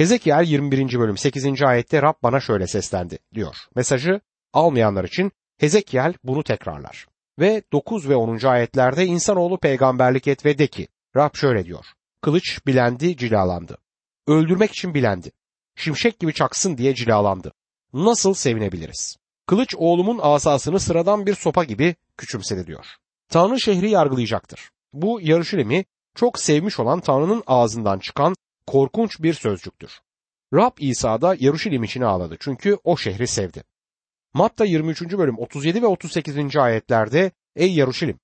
Hezekiel 21. bölüm 8. ayette Rab bana şöyle seslendi diyor. Mesajı almayanlar için Hezekiel bunu tekrarlar. Ve 9 ve 10. ayetlerde insanoğlu peygamberlik et ve de ki Rab şöyle diyor. Kılıç bilendi, cilalandı. Öldürmek için bilendi. Şimşek gibi çaksın diye cilalandı. Nasıl sevinebiliriz? Kılıç oğlumun asasını sıradan bir sopa gibi küçümsedi diyor. Tanrı şehri yargılayacaktır. Bu Yarışilim'i çok sevmiş olan Tanrı'nın ağzından çıkan korkunç bir sözcüktür. Rab İsa da Yarışilim için ağladı çünkü o şehri sevdi. Matta 23. bölüm 37 ve 38. ayetlerde Ey Yaruşilim!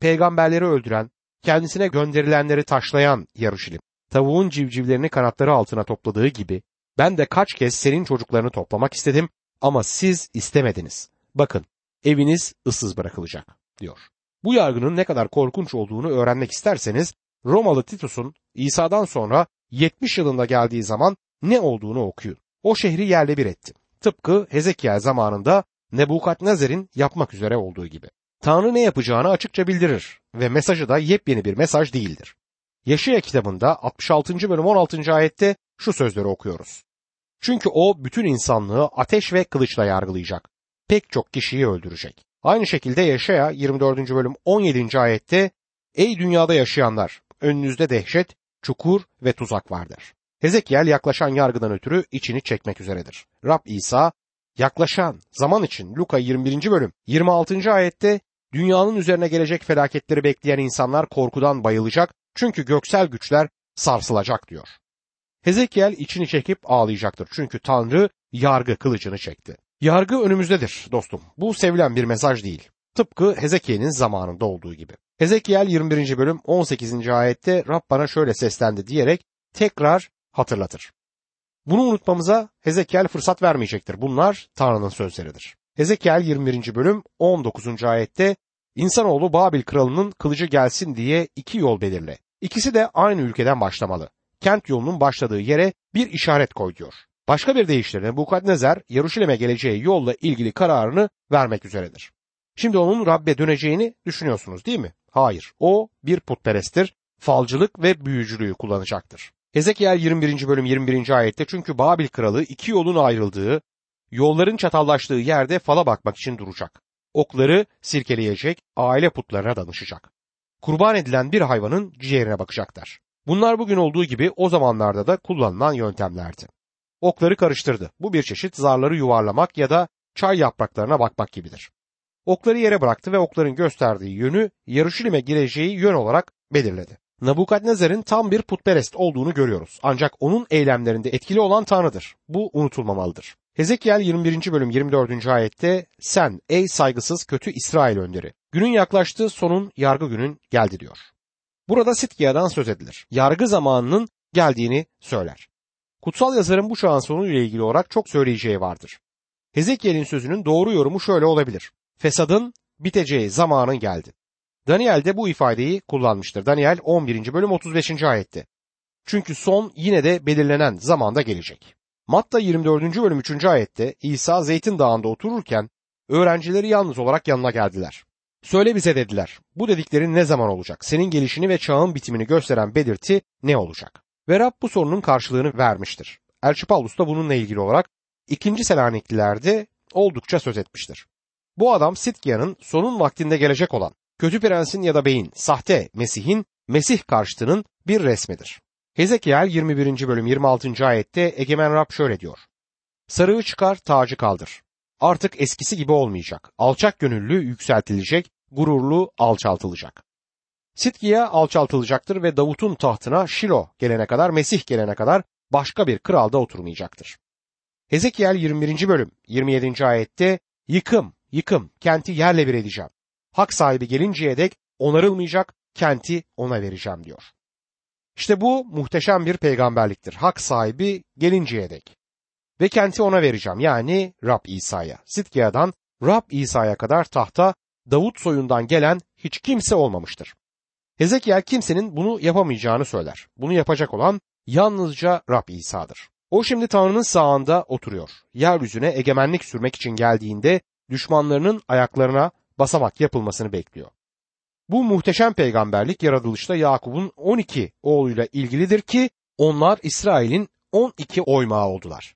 Peygamberleri öldüren, kendisine gönderilenleri taşlayan Yaruşilim, tavuğun civcivlerini kanatları altına topladığı gibi ben de kaç kez senin çocuklarını toplamak istedim ama siz istemediniz. Bakın eviniz ıssız bırakılacak diyor. Bu yargının ne kadar korkunç olduğunu öğrenmek isterseniz Romalı Titus'un İsa'dan sonra 70 yılında geldiği zaman ne olduğunu okuyun. O şehri yerle bir etti. Tıpkı Hezekiel zamanında Nebukadnezer'in yapmak üzere olduğu gibi. Tanrı ne yapacağını açıkça bildirir ve mesajı da yepyeni bir mesaj değildir. Yaşaya kitabında 66. bölüm 16. ayette şu sözleri okuyoruz. Çünkü o bütün insanlığı ateş ve kılıçla yargılayacak. Pek çok kişiyi öldürecek. Aynı şekilde Yaşaya 24. bölüm 17. ayette Ey dünyada yaşayanlar önünüzde dehşet, çukur ve tuzak vardır. Hezekiel yaklaşan yargıdan ötürü içini çekmek üzeredir. Rab İsa yaklaşan zaman için Luka 21. bölüm 26. ayette dünyanın üzerine gelecek felaketleri bekleyen insanlar korkudan bayılacak çünkü göksel güçler sarsılacak diyor. Hezekiel içini çekip ağlayacaktır çünkü Tanrı yargı kılıcını çekti. Yargı önümüzdedir dostum. Bu sevilen bir mesaj değil. Tıpkı Hezekiel'in zamanında olduğu gibi. Hezekiel 21. bölüm 18. ayette Rab bana şöyle seslendi diyerek tekrar hatırlatır. Bunu unutmamıza Hezekiel fırsat vermeyecektir. Bunlar Tanrı'nın sözleridir. Hezekiel 21. bölüm 19. ayette İnsanoğlu Babil kralının kılıcı gelsin diye iki yol belirle. İkisi de aynı ülkeden başlamalı. Kent yolunun başladığı yere bir işaret koy diyor. Başka bir deyişle Nebukadnezar Yaruşilim'e geleceği yolla ilgili kararını vermek üzeredir. Şimdi onun Rabbe döneceğini düşünüyorsunuz değil mi? Hayır. O bir putperesttir. Falcılık ve büyücülüğü kullanacaktır. Hezekiel 21. bölüm 21. ayette çünkü Babil kralı iki yolun ayrıldığı, yolların çatallaştığı yerde fala bakmak için duracak. Okları sirkeleyecek, aile putlarına danışacak. Kurban edilen bir hayvanın ciğerine bakacaklar. Bunlar bugün olduğu gibi o zamanlarda da kullanılan yöntemlerdi. Okları karıştırdı. Bu bir çeşit zarları yuvarlamak ya da çay yapraklarına bakmak gibidir. Okları yere bıraktı ve okların gösterdiği yönü Yarışilim'e gireceği yön olarak belirledi. Nabukadnezar'ın tam bir putperest olduğunu görüyoruz. Ancak onun eylemlerinde etkili olan Tanrı'dır. Bu unutulmamalıdır. Hezekiel 21. bölüm 24. ayette sen ey saygısız kötü İsrail önderi günün yaklaştığı sonun yargı günün geldi diyor. Burada Sitkiya'dan söz edilir. Yargı zamanının geldiğini söyler. Kutsal yazarın bu çağın sonu ile ilgili olarak çok söyleyeceği vardır. Hezekiel'in sözünün doğru yorumu şöyle olabilir. Fesadın biteceği zamanın geldi. Daniel de bu ifadeyi kullanmıştır. Daniel 11. bölüm 35. ayette. Çünkü son yine de belirlenen zamanda gelecek. Matta 24. bölüm 3. ayette İsa Zeytin Dağı'nda otururken öğrencileri yalnız olarak yanına geldiler. Söyle bize dediler. Bu dediklerin ne zaman olacak? Senin gelişini ve çağın bitimini gösteren belirti ne olacak? Ve Rab bu sorunun karşılığını vermiştir. Elçi Paulus da bununla ilgili olarak 2. Selanikliler'de oldukça söz etmiştir. Bu adam Sitkiya'nın sonun vaktinde gelecek olan kötü prensin ya da beyin, sahte Mesih'in Mesih karşıtının bir resmidir. Hezekiel 21. bölüm 26. ayette Egemen Rab şöyle diyor. Sarığı çıkar, tacı kaldır. Artık eskisi gibi olmayacak. Alçak gönüllü yükseltilecek, gururlu alçaltılacak. Sitkiye alçaltılacaktır ve Davut'un tahtına Şilo gelene kadar, Mesih gelene kadar başka bir kral da oturmayacaktır. Hezekiel 21. bölüm 27. ayette yıkım, yıkım, kenti yerle bir edeceğim. Hak sahibi gelinceye dek onarılmayacak, kenti ona vereceğim diyor. İşte bu muhteşem bir peygamberliktir. Hak sahibi gelinceye dek. Ve kenti ona vereceğim yani Rab İsa'ya. Sitkiya'dan Rab İsa'ya kadar tahta Davut soyundan gelen hiç kimse olmamıştır. Hezekiel kimsenin bunu yapamayacağını söyler. Bunu yapacak olan yalnızca Rab İsa'dır. O şimdi Tanrı'nın sağında oturuyor. Yeryüzüne egemenlik sürmek için geldiğinde düşmanlarının ayaklarına basamak yapılmasını bekliyor. Bu muhteşem peygamberlik yaratılışta Yakup'un 12 oğluyla ilgilidir ki onlar İsrail'in 12 oymağı oldular.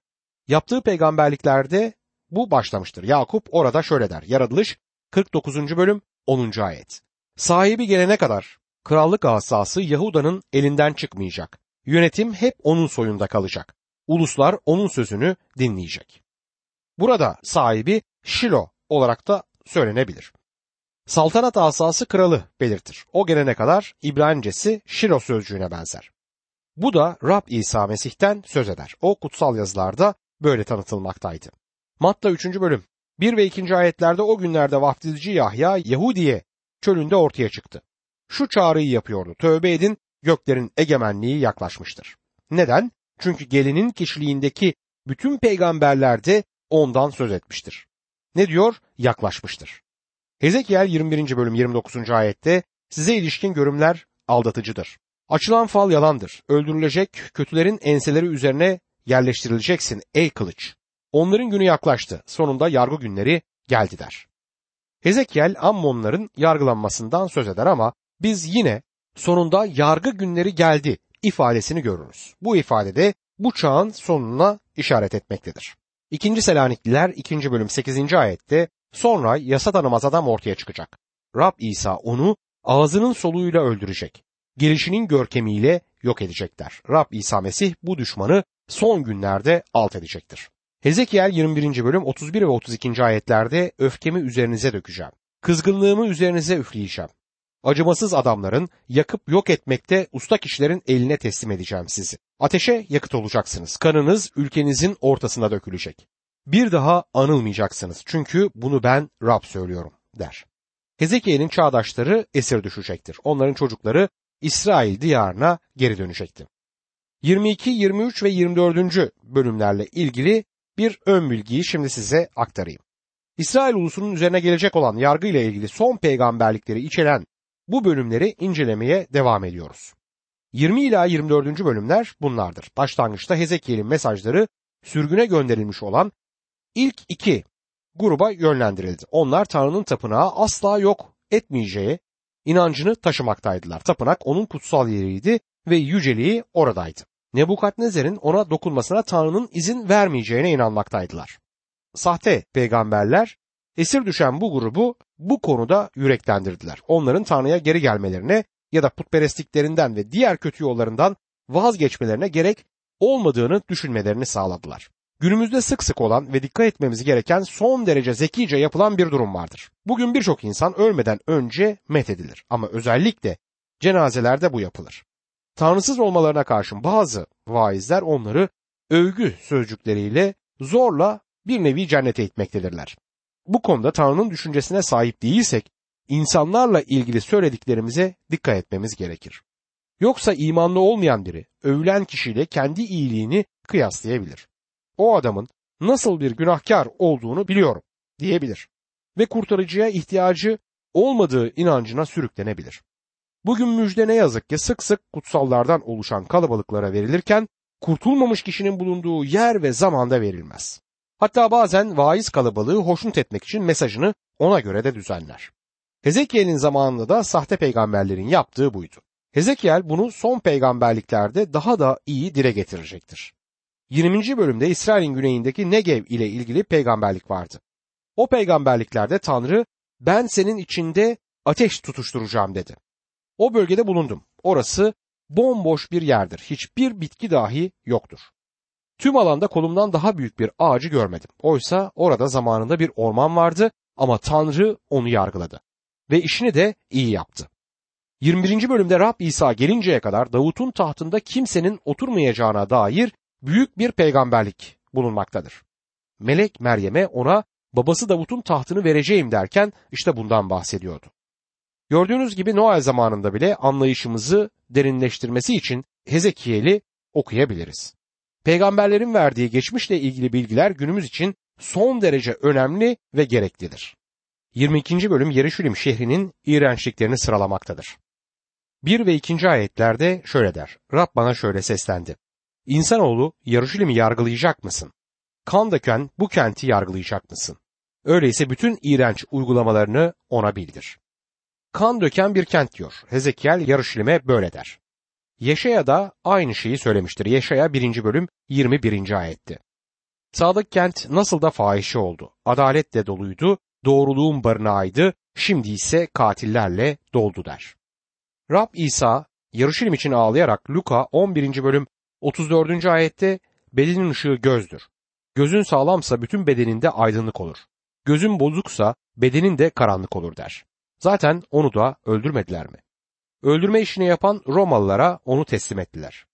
Yaptığı peygamberliklerde bu başlamıştır. Yakup orada şöyle der. Yaratılış 49. bölüm 10. ayet. Sahibi gelene kadar krallık asası Yahuda'nın elinden çıkmayacak. Yönetim hep onun soyunda kalacak. Uluslar onun sözünü dinleyecek. Burada sahibi Şilo olarak da söylenebilir. Saltanat asası kralı belirtir. O gelene kadar İbranicesi Şilo sözcüğüne benzer. Bu da Rab İsa Mesih'ten söz eder. O kutsal yazılarda böyle tanıtılmaktaydı. Matta 3. bölüm 1 ve 2. ayetlerde o günlerde vaftizci Yahya Yahudiye çölünde ortaya çıktı. Şu çağrıyı yapıyordu. Tövbe edin göklerin egemenliği yaklaşmıştır. Neden? Çünkü gelinin kişiliğindeki bütün peygamberler de ondan söz etmiştir. Ne diyor? Yaklaşmıştır. Hezekiel 21. bölüm 29. ayette size ilişkin görümler aldatıcıdır. Açılan fal yalandır. Öldürülecek kötülerin enseleri üzerine yerleştirileceksin ey kılıç. Onların günü yaklaştı. Sonunda yargı günleri geldi der. Hezekiel Ammonların yargılanmasından söz eder ama biz yine sonunda yargı günleri geldi ifadesini görürüz. Bu ifadede bu çağın sonuna işaret etmektedir. İkinci Selanikliler 2. bölüm 8. ayette sonra yasa tanımaz adam ortaya çıkacak. Rab İsa onu ağzının soluğuyla öldürecek. Gelişinin görkemiyle yok edecekler. Rab İsa Mesih bu düşmanı son günlerde alt edecektir. Hezekiel 21. bölüm 31 ve 32. ayetlerde öfkemi üzerinize dökeceğim. Kızgınlığımı üzerinize üfleyeceğim. Acımasız adamların yakıp yok etmekte usta kişilerin eline teslim edeceğim sizi. Ateşe yakıt olacaksınız. Kanınız ülkenizin ortasına dökülecek. Bir daha anılmayacaksınız çünkü bunu ben Rab söylüyorum der. Hezekiel'in çağdaşları esir düşecektir. Onların çocukları İsrail diyarına geri dönecekti. 22, 23 ve 24. bölümlerle ilgili bir ön bilgiyi şimdi size aktarayım. İsrail ulusunun üzerine gelecek olan yargı ile ilgili son peygamberlikleri içeren bu bölümleri incelemeye devam ediyoruz. 20 ila 24. bölümler bunlardır. Başlangıçta Hezekiel'in mesajları sürgüne gönderilmiş olan ilk iki gruba yönlendirildi. Onlar Tanrı'nın tapınağı asla yok etmeyeceği inancını taşımaktaydılar. Tapınak onun kutsal yeriydi ve yüceliği oradaydı. Nebukadnezer'in ona dokunmasına Tanrı'nın izin vermeyeceğine inanmaktaydılar. Sahte peygamberler esir düşen bu grubu bu konuda yüreklendirdiler. Onların Tanrı'ya geri gelmelerine ya da putperestliklerinden ve diğer kötü yollarından vazgeçmelerine gerek olmadığını düşünmelerini sağladılar. Günümüzde sık sık olan ve dikkat etmemiz gereken son derece zekice yapılan bir durum vardır. Bugün birçok insan ölmeden önce met edilir ama özellikle cenazelerde bu yapılır. Tanrısız olmalarına karşın bazı vaizler onları övgü sözcükleriyle zorla bir nevi cennete itmektedirler. Bu konuda Tanrı'nın düşüncesine sahip değilsek insanlarla ilgili söylediklerimize dikkat etmemiz gerekir. Yoksa imanlı olmayan biri övülen kişiyle kendi iyiliğini kıyaslayabilir. O adamın nasıl bir günahkar olduğunu biliyorum diyebilir ve kurtarıcıya ihtiyacı olmadığı inancına sürüklenebilir. Bugün müjde ne yazık ki sık sık kutsallardan oluşan kalabalıklara verilirken kurtulmamış kişinin bulunduğu yer ve zamanda verilmez. Hatta bazen vaiz kalabalığı hoşnut etmek için mesajını ona göre de düzenler. Hezekiel'in zamanında da sahte peygamberlerin yaptığı buydu. Hezekiel bunu son peygamberliklerde daha da iyi dile getirecektir. 20. bölümde İsrail'in güneyindeki Negev ile ilgili peygamberlik vardı. O peygamberliklerde Tanrı ben senin içinde ateş tutuşturacağım dedi. O bölgede bulundum. Orası bomboş bir yerdir. Hiçbir bitki dahi yoktur. Tüm alanda kolumdan daha büyük bir ağacı görmedim. Oysa orada zamanında bir orman vardı ama Tanrı onu yargıladı. Ve işini de iyi yaptı. 21. bölümde Rab İsa gelinceye kadar Davut'un tahtında kimsenin oturmayacağına dair büyük bir peygamberlik bulunmaktadır. Melek Meryem'e ona babası Davut'un tahtını vereceğim derken işte bundan bahsediyordu. Gördüğünüz gibi Noel zamanında bile anlayışımızı derinleştirmesi için Hezekiel'i okuyabiliriz. Peygamberlerin verdiği geçmişle ilgili bilgiler günümüz için son derece önemli ve gereklidir. 22. bölüm Yerişulim şehrinin iğrençliklerini sıralamaktadır. 1 ve 2. ayetlerde şöyle der. Rab bana şöyle seslendi. İnsanoğlu Yeruşalim'i yargılayacak mısın? Kan döken bu kenti yargılayacak mısın? Öyleyse bütün iğrenç uygulamalarını ona bildir. Kan döken bir kent diyor. Hezekiel Yeruşalim'e böyle der. Yeşaya da aynı şeyi söylemiştir. Yeşaya 1. bölüm 21. ayetti. Sadık kent nasıl da fahişe oldu. Adaletle doluydu, doğruluğun barınağıydı, şimdi ise katillerle doldu der. Rab İsa Yarışilim için ağlayarak Luka 11. bölüm 34. ayette bedenin ışığı gözdür. Gözün sağlamsa bütün bedeninde aydınlık olur. Gözün bozuksa bedenin de karanlık olur der. Zaten onu da öldürmediler mi? Öldürme işini yapan Romalılara onu teslim ettiler.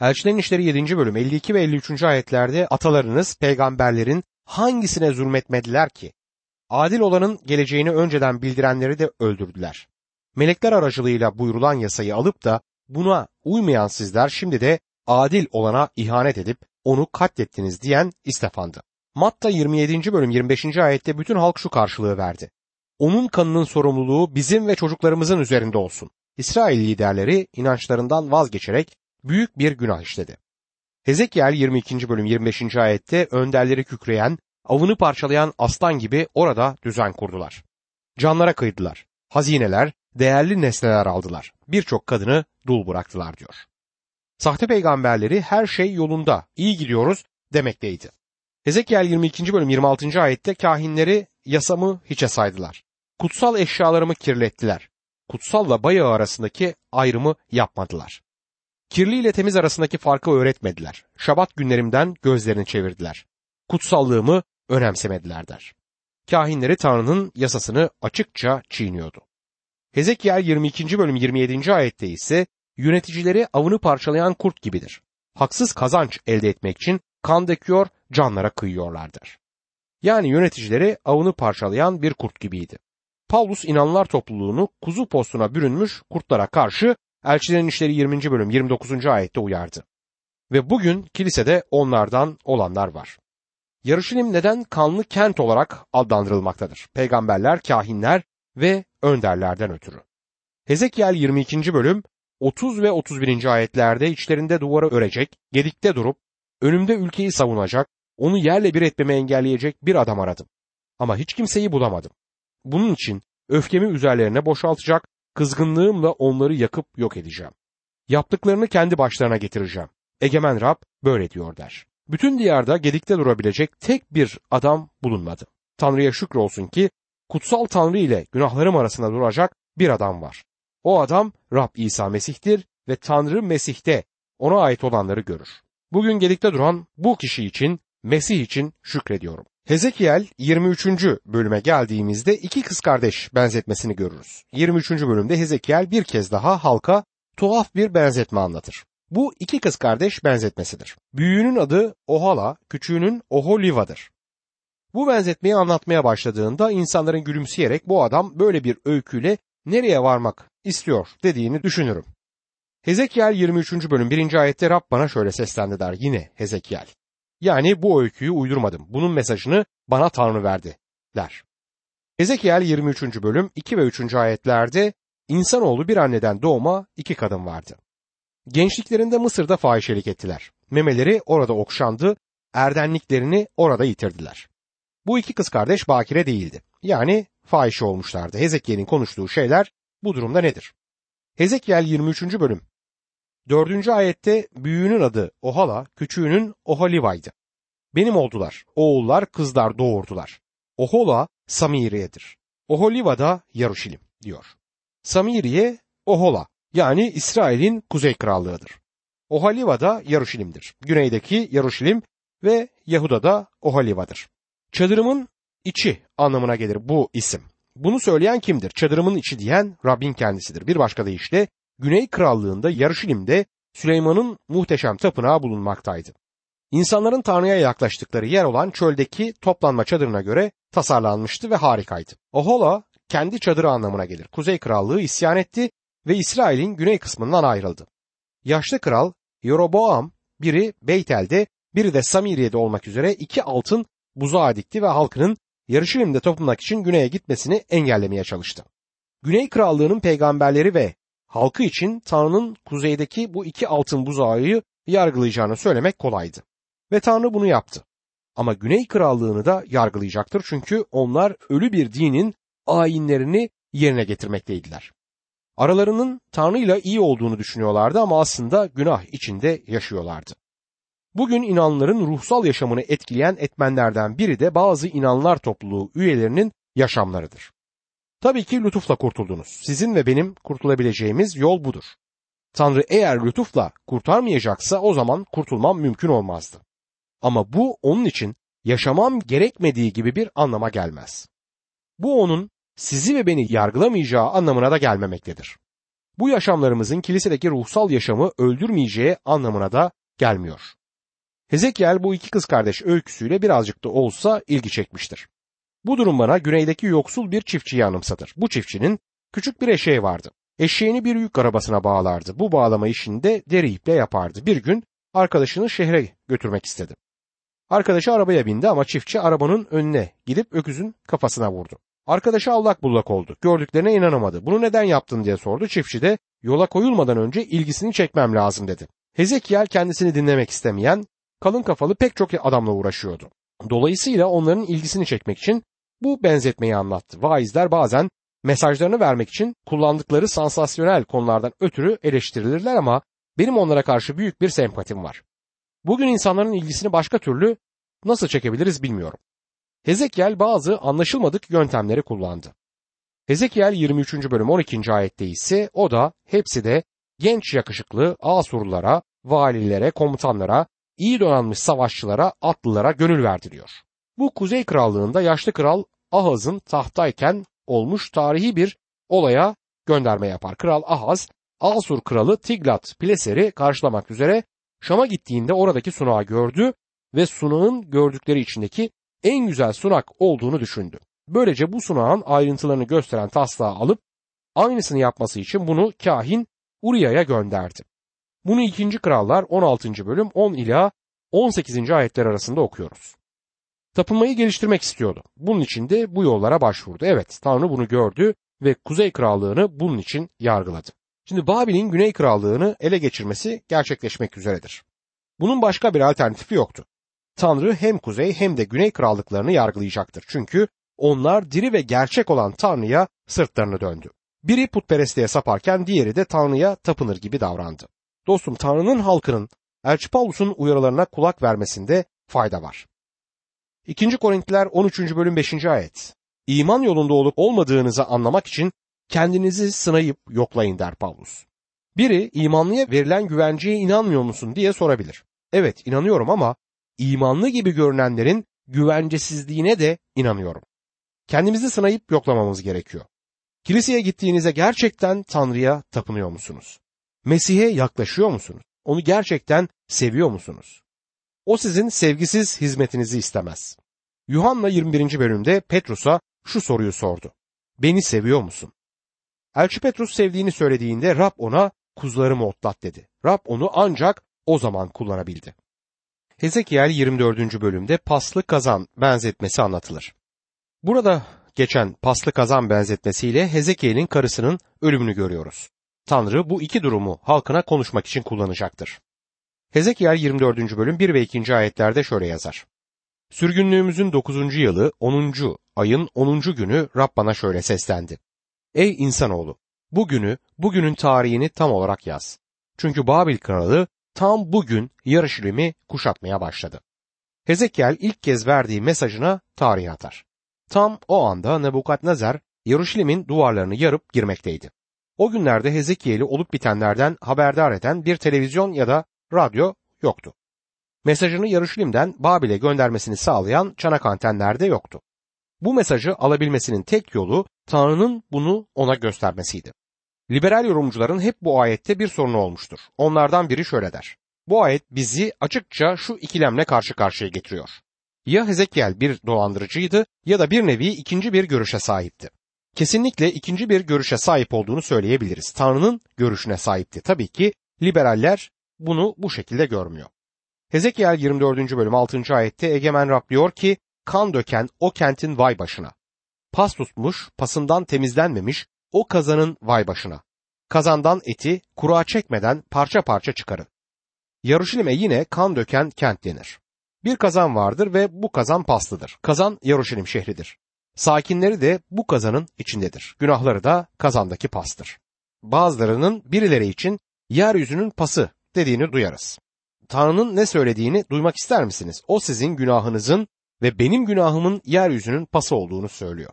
Elçilerin İşleri 7. bölüm 52 ve 53. ayetlerde atalarınız peygamberlerin hangisine zulmetmediler ki? Adil olanın geleceğini önceden bildirenleri de öldürdüler. Melekler aracılığıyla buyurulan yasayı alıp da buna uymayan sizler şimdi de adil olana ihanet edip onu katlettiniz diyen İstefan'dı. Matta 27. bölüm 25. ayette bütün halk şu karşılığı verdi. Onun kanının sorumluluğu bizim ve çocuklarımızın üzerinde olsun. İsrail liderleri inançlarından vazgeçerek büyük bir günah işledi. Hezekiel 22. bölüm 25. ayette önderleri kükreyen, avını parçalayan aslan gibi orada düzen kurdular. Canlara kıydılar. Hazineler, değerli nesneler aldılar. Birçok kadını dul bıraktılar diyor. Sahte peygamberleri her şey yolunda, iyi gidiyoruz demekteydi. Hezekiel 22. bölüm 26. ayette kahinleri yasamı hiçe saydılar. Kutsal eşyalarımı kirlettiler. Kutsalla bayağı arasındaki ayrımı yapmadılar. Kirli ile temiz arasındaki farkı öğretmediler. Şabat günlerimden gözlerini çevirdiler. Kutsallığımı önemsemediler der. Kahinleri Tanrı'nın yasasını açıkça çiğniyordu. Hezekiel 22. bölüm 27. ayette ise yöneticileri avını parçalayan kurt gibidir. Haksız kazanç elde etmek için kan döküyor, canlara kıyıyorlardır. Yani yöneticileri avını parçalayan bir kurt gibiydi. Paulus inanlar topluluğunu kuzu postuna bürünmüş kurtlara karşı Elçilerin İşleri 20. bölüm 29. ayette uyardı. Ve bugün kilisede onlardan olanlar var. Yarışilim neden kanlı kent olarak adlandırılmaktadır? Peygamberler, kahinler ve önderlerden ötürü. Hezekiel 22. bölüm 30 ve 31. ayetlerde içlerinde duvarı örecek, gedikte durup önümde ülkeyi savunacak, onu yerle bir etmemi engelleyecek bir adam aradım. Ama hiç kimseyi bulamadım. Bunun için öfkemi üzerlerine boşaltacak, kızgınlığımla onları yakıp yok edeceğim. Yaptıklarını kendi başlarına getireceğim. Egemen Rab böyle diyor der. Bütün diyarda gedikte durabilecek tek bir adam bulunmadı. Tanrı'ya şükür olsun ki kutsal Tanrı ile günahlarım arasında duracak bir adam var. O adam Rab İsa Mesih'tir ve Tanrı Mesih'te ona ait olanları görür. Bugün gedikte duran bu kişi için, Mesih için şükrediyorum. Hezekiel 23. bölüme geldiğimizde iki kız kardeş benzetmesini görürüz. 23. bölümde Hezekiel bir kez daha halka tuhaf bir benzetme anlatır. Bu iki kız kardeş benzetmesidir. Büyüğünün adı Ohala, küçüğünün Oholiva'dır. Bu benzetmeyi anlatmaya başladığında insanların gülümseyerek bu adam böyle bir öyküyle nereye varmak istiyor dediğini düşünürüm. Hezekiel 23. bölüm 1. ayette Rab bana şöyle seslendi der yine Hezekiel. Yani bu öyküyü uydurmadım. Bunun mesajını bana Tanrı verdi der. Hezekiel 23. bölüm 2 ve 3. ayetlerde insanoğlu bir anneden doğma iki kadın vardı. Gençliklerinde Mısır'da fahişelik ettiler. Memeleri orada okşandı, erdenliklerini orada yitirdiler. Bu iki kız kardeş bakire değildi. Yani fahişe olmuşlardı. Hezekiel'in konuştuğu şeyler bu durumda nedir? Hezekiel 23. bölüm 4. ayette büyüğünün adı Ohala, küçüğünün Oholiva'ydı. Benim oldular. Oğullar, kızlar doğurdular. Ohola Samiriye'dir. Oholiva da Yaruşilim diyor. Samiriye Ohola yani İsrail'in kuzey krallığıdır. Oholiva da Yaruşilim'dir. Güneydeki Yaruşilim ve Yahuda'da Oholiva'dır. Çadırımın içi anlamına gelir bu isim. Bunu söyleyen kimdir? Çadırımın içi diyen Rabbin kendisidir. Bir başka deyişle Güney Krallığında Yarışilim'de Süleyman'ın muhteşem tapınağı bulunmaktaydı. İnsanların Tanrı'ya yaklaştıkları yer olan çöldeki toplanma çadırına göre tasarlanmıştı ve harikaydı. Ohola kendi çadırı anlamına gelir. Kuzey Krallığı isyan etti ve İsrail'in güney kısmından ayrıldı. Yaşlı kral Yeroboam biri Beytel'de biri de Samiriye'de olmak üzere iki altın buzağa dikti ve halkının Yarışilim'de toplamak için güneye gitmesini engellemeye çalıştı. Güney Krallığı'nın peygamberleri ve halkı için Tanrı'nın kuzeydeki bu iki altın buzağı yargılayacağını söylemek kolaydı. Ve Tanrı bunu yaptı. Ama Güney Krallığını da yargılayacaktır çünkü onlar ölü bir dinin ayinlerini yerine getirmekteydiler. Aralarının Tanrı ile iyi olduğunu düşünüyorlardı ama aslında günah içinde yaşıyorlardı. Bugün inanların ruhsal yaşamını etkileyen etmenlerden biri de bazı inanlar topluluğu üyelerinin yaşamlarıdır. Tabii ki lütufla kurtuldunuz. Sizin ve benim kurtulabileceğimiz yol budur. Tanrı eğer lütufla kurtarmayacaksa o zaman kurtulmam mümkün olmazdı. Ama bu onun için yaşamam gerekmediği gibi bir anlama gelmez. Bu onun sizi ve beni yargılamayacağı anlamına da gelmemektedir. Bu yaşamlarımızın kilisedeki ruhsal yaşamı öldürmeyeceği anlamına da gelmiyor. Hezekiel bu iki kız kardeş öyküsüyle birazcık da olsa ilgi çekmiştir. Bu durum bana güneydeki yoksul bir çiftçiyi anımsatır. Bu çiftçinin küçük bir eşeği vardı. Eşeğini bir yük arabasına bağlardı. Bu bağlama işini de deri iple yapardı. Bir gün arkadaşını şehre götürmek istedi. Arkadaşı arabaya bindi ama çiftçi arabanın önüne gidip öküzün kafasına vurdu. Arkadaşı allak bullak oldu. Gördüklerine inanamadı. Bunu neden yaptın diye sordu. Çiftçi de yola koyulmadan önce ilgisini çekmem lazım dedi. Hezekiel kendisini dinlemek istemeyen kalın kafalı pek çok adamla uğraşıyordu. Dolayısıyla onların ilgisini çekmek için bu benzetmeyi anlattı. Vaizler bazen mesajlarını vermek için kullandıkları sansasyonel konulardan ötürü eleştirilirler ama benim onlara karşı büyük bir sempatim var. Bugün insanların ilgisini başka türlü nasıl çekebiliriz bilmiyorum. Hezekiel bazı anlaşılmadık yöntemleri kullandı. Hezekiel 23. bölüm 12. ayette ise o da hepsi de genç yakışıklı Asurlulara, valilere, komutanlara, iyi donanmış savaşçılara, atlılara gönül verdi diyor. Bu Kuzey Krallığında yaşlı kral Ahaz'ın tahtayken olmuş tarihi bir olaya gönderme yapar. Kral Ahaz, Asur kralı Tiglat Pileser'i karşılamak üzere Şam'a gittiğinde oradaki sunağı gördü ve sunağın gördükleri içindeki en güzel sunak olduğunu düşündü. Böylece bu sunağın ayrıntılarını gösteren taslağı alıp aynısını yapması için bunu kahin Uriya'ya gönderdi. Bunu 2. Krallar 16. bölüm 10 ila 18. ayetler arasında okuyoruz. Tapınmayı geliştirmek istiyordu. Bunun için de bu yollara başvurdu. Evet Tanrı bunu gördü ve Kuzey Krallığını bunun için yargıladı. Şimdi Babil'in Güney Krallığını ele geçirmesi gerçekleşmek üzeredir. Bunun başka bir alternatifi yoktu. Tanrı hem Kuzey hem de Güney Krallıklarını yargılayacaktır. Çünkü onlar diri ve gerçek olan Tanrı'ya sırtlarını döndü. Biri putperestliğe saparken diğeri de Tanrı'ya tapınır gibi davrandı. Dostum Tanrı'nın halkının Elçi Paulus'un uyarılarına kulak vermesinde fayda var. 2. Korintiler 13. bölüm 5. ayet. İman yolunda olup olmadığınızı anlamak için kendinizi sınayıp yoklayın der Paulus. Biri imanlıya verilen güvenceye inanmıyor musun diye sorabilir. Evet inanıyorum ama imanlı gibi görünenlerin güvencesizliğine de inanıyorum. Kendimizi sınayıp yoklamamız gerekiyor. Kiliseye gittiğinizde gerçekten Tanrı'ya tapınıyor musunuz? Mesih'e yaklaşıyor musunuz? Onu gerçekten seviyor musunuz? O sizin sevgisiz hizmetinizi istemez. Yuhanna 21. bölümde Petrus'a şu soruyu sordu. Beni seviyor musun? Elçi Petrus sevdiğini söylediğinde Rab ona kuzularımı otlat dedi. Rab onu ancak o zaman kullanabildi. Hezekiel 24. bölümde paslı kazan benzetmesi anlatılır. Burada geçen paslı kazan benzetmesiyle Hezekiel'in karısının ölümünü görüyoruz. Tanrı bu iki durumu halkına konuşmak için kullanacaktır. Hezekiel 24. bölüm 1 ve 2. ayetlerde şöyle yazar. Sürgünlüğümüzün 9. yılı 10. ayın 10. günü Rab bana şöyle seslendi. Ey insanoğlu! Bugünü, bugünün tarihini tam olarak yaz. Çünkü Babil kralı tam bugün Yarışilim'i kuşatmaya başladı. Hezekiel ilk kez verdiği mesajına tarih atar. Tam o anda Nebukadnezar Yarışilim'in duvarlarını yarıp girmekteydi. O günlerde Hezekiel'i olup bitenlerden haberdar eden bir televizyon ya da radyo yoktu. Mesajını Yarışilim'den Babil'e göndermesini sağlayan çanak antenler de yoktu. Bu mesajı alabilmesinin tek yolu Tanrı'nın bunu ona göstermesiydi. Liberal yorumcuların hep bu ayette bir sorunu olmuştur. Onlardan biri şöyle der. Bu ayet bizi açıkça şu ikilemle karşı karşıya getiriyor. Ya Hezekiel bir dolandırıcıydı ya da bir nevi ikinci bir görüşe sahipti. Kesinlikle ikinci bir görüşe sahip olduğunu söyleyebiliriz. Tanrı'nın görüşüne sahipti. Tabii ki liberaller bunu bu şekilde görmüyor. Hezekiel 24. bölüm 6. ayette Egemen Rab diyor ki kan döken o kentin vay başına. Pas tutmuş, pasından temizlenmemiş o kazanın vay başına. Kazandan eti kura çekmeden parça parça çıkarın. Yaruşilim'e yine kan döken kent denir. Bir kazan vardır ve bu kazan paslıdır. Kazan Yaruşilim şehridir. Sakinleri de bu kazanın içindedir. Günahları da kazandaki pastır. bazılarının birileri için yeryüzünün pası dediğini duyarız. Tanrı'nın ne söylediğini duymak ister misiniz? O sizin günahınızın ve benim günahımın yeryüzünün pası olduğunu söylüyor.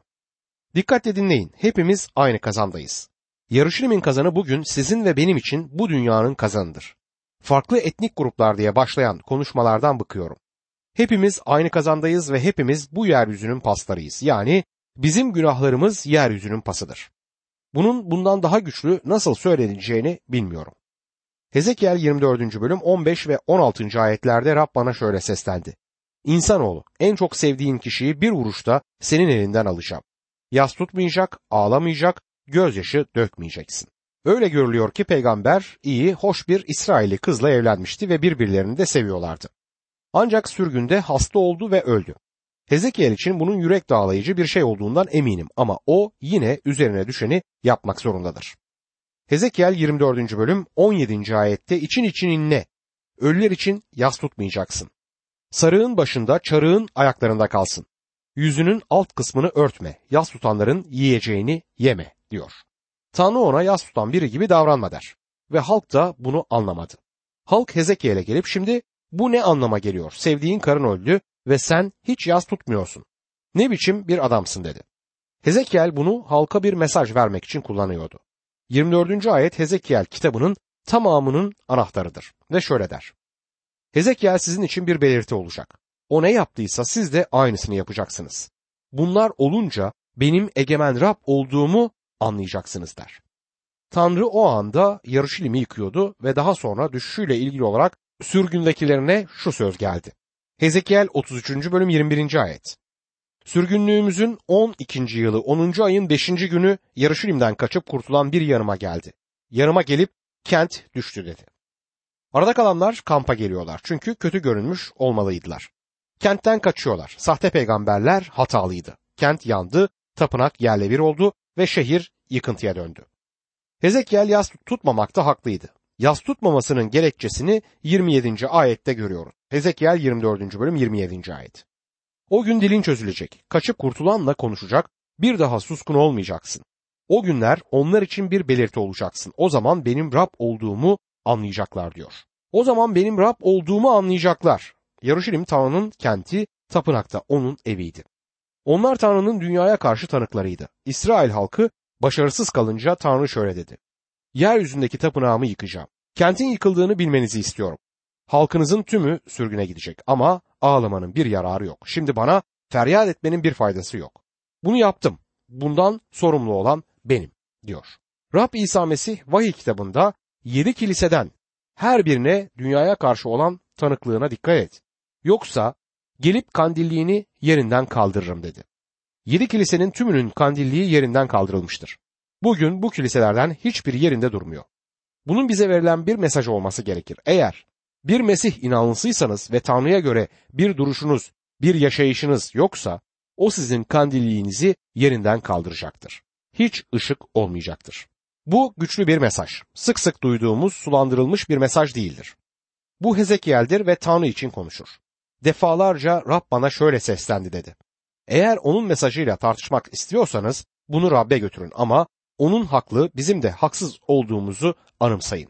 Dikkatle dinleyin. Hepimiz aynı kazandayız. Yarışilimin kazanı bugün sizin ve benim için bu dünyanın kazanıdır. Farklı etnik gruplar diye başlayan konuşmalardan bıkıyorum. Hepimiz aynı kazandayız ve hepimiz bu yeryüzünün paslarıyız. Yani bizim günahlarımız yeryüzünün pasıdır. Bunun bundan daha güçlü nasıl söyleneceğini bilmiyorum. Hezekiel 24. bölüm 15 ve 16. ayetlerde Rab bana şöyle seslendi. İnsanoğlu en çok sevdiğin kişiyi bir vuruşta senin elinden alacağım. Yas tutmayacak, ağlamayacak, gözyaşı dökmeyeceksin. Öyle görülüyor ki peygamber iyi, hoş bir İsrailli kızla evlenmişti ve birbirlerini de seviyorlardı. Ancak sürgünde hasta oldu ve öldü. Hezekiel için bunun yürek dağlayıcı bir şey olduğundan eminim ama o yine üzerine düşeni yapmak zorundadır. Hezekiel 24. bölüm 17. ayette için için inle. Ölüler için yas tutmayacaksın. Sarığın başında çarığın ayaklarında kalsın. Yüzünün alt kısmını örtme. Yas tutanların yiyeceğini yeme diyor. Tanrı ona yas tutan biri gibi davranma der. Ve halk da bunu anlamadı. Halk Hezekiel'e gelip şimdi bu ne anlama geliyor? Sevdiğin karın öldü ve sen hiç yas tutmuyorsun. Ne biçim bir adamsın dedi. Hezekiel bunu halka bir mesaj vermek için kullanıyordu. 24. ayet Hezekiel kitabının tamamının anahtarıdır ve şöyle der. Hezekiel sizin için bir belirti olacak. O ne yaptıysa siz de aynısını yapacaksınız. Bunlar olunca benim egemen Rab olduğumu anlayacaksınız der. Tanrı o anda Yarışilim'i yıkıyordu ve daha sonra düşüşüyle ilgili olarak sürgündekilerine şu söz geldi. Hezekiel 33. bölüm 21. ayet. Sürgünlüğümüzün 12. yılı 10. ayın 5. günü Yarışilim'den kaçıp kurtulan bir yanıma geldi. Yanıma gelip kent düştü dedi. Arada kalanlar kampa geliyorlar çünkü kötü görünmüş olmalıydılar. Kentten kaçıyorlar. Sahte peygamberler hatalıydı. Kent yandı, tapınak yerle bir oldu ve şehir yıkıntıya döndü. Hezekiel yas tutmamakta haklıydı. Yas tutmamasının gerekçesini 27. ayette görüyoruz. Hezekiel 24. bölüm 27. ayet. O gün dilin çözülecek. Kaçıp kurtulanla konuşacak. Bir daha suskun olmayacaksın. O günler onlar için bir belirti olacaksın. O zaman benim Rab olduğumu anlayacaklar diyor. O zaman benim Rab olduğumu anlayacaklar. Yarışilim Tanrı'nın kenti, tapınakta onun eviydi. Onlar Tanrı'nın dünyaya karşı tanıklarıydı. İsrail halkı başarısız kalınca Tanrı şöyle dedi. Yeryüzündeki tapınağımı yıkacağım. Kentin yıkıldığını bilmenizi istiyorum. Halkınızın tümü sürgüne gidecek ama ağlamanın bir yararı yok. Şimdi bana feryat etmenin bir faydası yok. Bunu yaptım. Bundan sorumlu olan benim diyor. Rab İsa Mesih vahiy kitabında yedi kiliseden her birine dünyaya karşı olan tanıklığına dikkat et. Yoksa gelip kandilliğini yerinden kaldırırım dedi. Yedi kilisenin tümünün kandilliği yerinden kaldırılmıştır. Bugün bu kiliselerden hiçbir yerinde durmuyor. Bunun bize verilen bir mesaj olması gerekir. Eğer bir Mesih inanlısıysanız ve Tanrı'ya göre bir duruşunuz, bir yaşayışınız yoksa o sizin kandilliğinizi yerinden kaldıracaktır. Hiç ışık olmayacaktır. Bu güçlü bir mesaj. Sık sık duyduğumuz sulandırılmış bir mesaj değildir. Bu Hezekiel'dir ve Tanrı için konuşur. Defalarca Rab bana şöyle seslendi dedi. Eğer onun mesajıyla tartışmak istiyorsanız bunu Rab'be götürün ama onun haklı bizim de haksız olduğumuzu anımsayın.